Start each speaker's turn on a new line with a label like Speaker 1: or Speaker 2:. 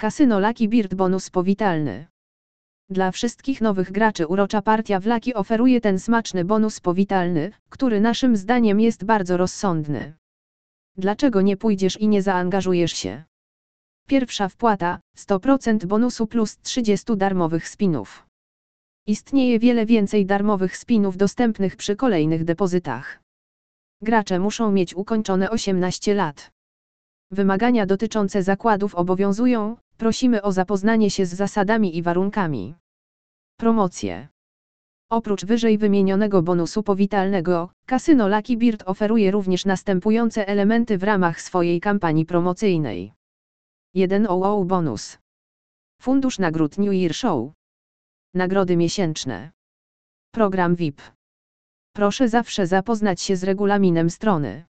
Speaker 1: Kasyno Lucky Bird bonus powitalny. Dla wszystkich nowych graczy urocza partia w Lucky oferuje ten smaczny bonus powitalny, który naszym zdaniem jest bardzo rozsądny. Dlaczego nie pójdziesz i nie zaangażujesz się? Pierwsza wpłata 100% bonusu plus 30 darmowych spinów. Istnieje wiele więcej darmowych spinów dostępnych przy kolejnych depozytach. Gracze muszą mieć ukończone 18 lat. Wymagania dotyczące zakładów obowiązują, prosimy o zapoznanie się z zasadami i warunkami. Promocje. Oprócz wyżej wymienionego bonusu powitalnego, kasyno Lucky Bird oferuje również następujące elementy w ramach swojej kampanii promocyjnej. 1 OO bonus. Fundusz nagród New Year Show. Nagrody miesięczne. Program VIP. Proszę zawsze zapoznać się z regulaminem strony.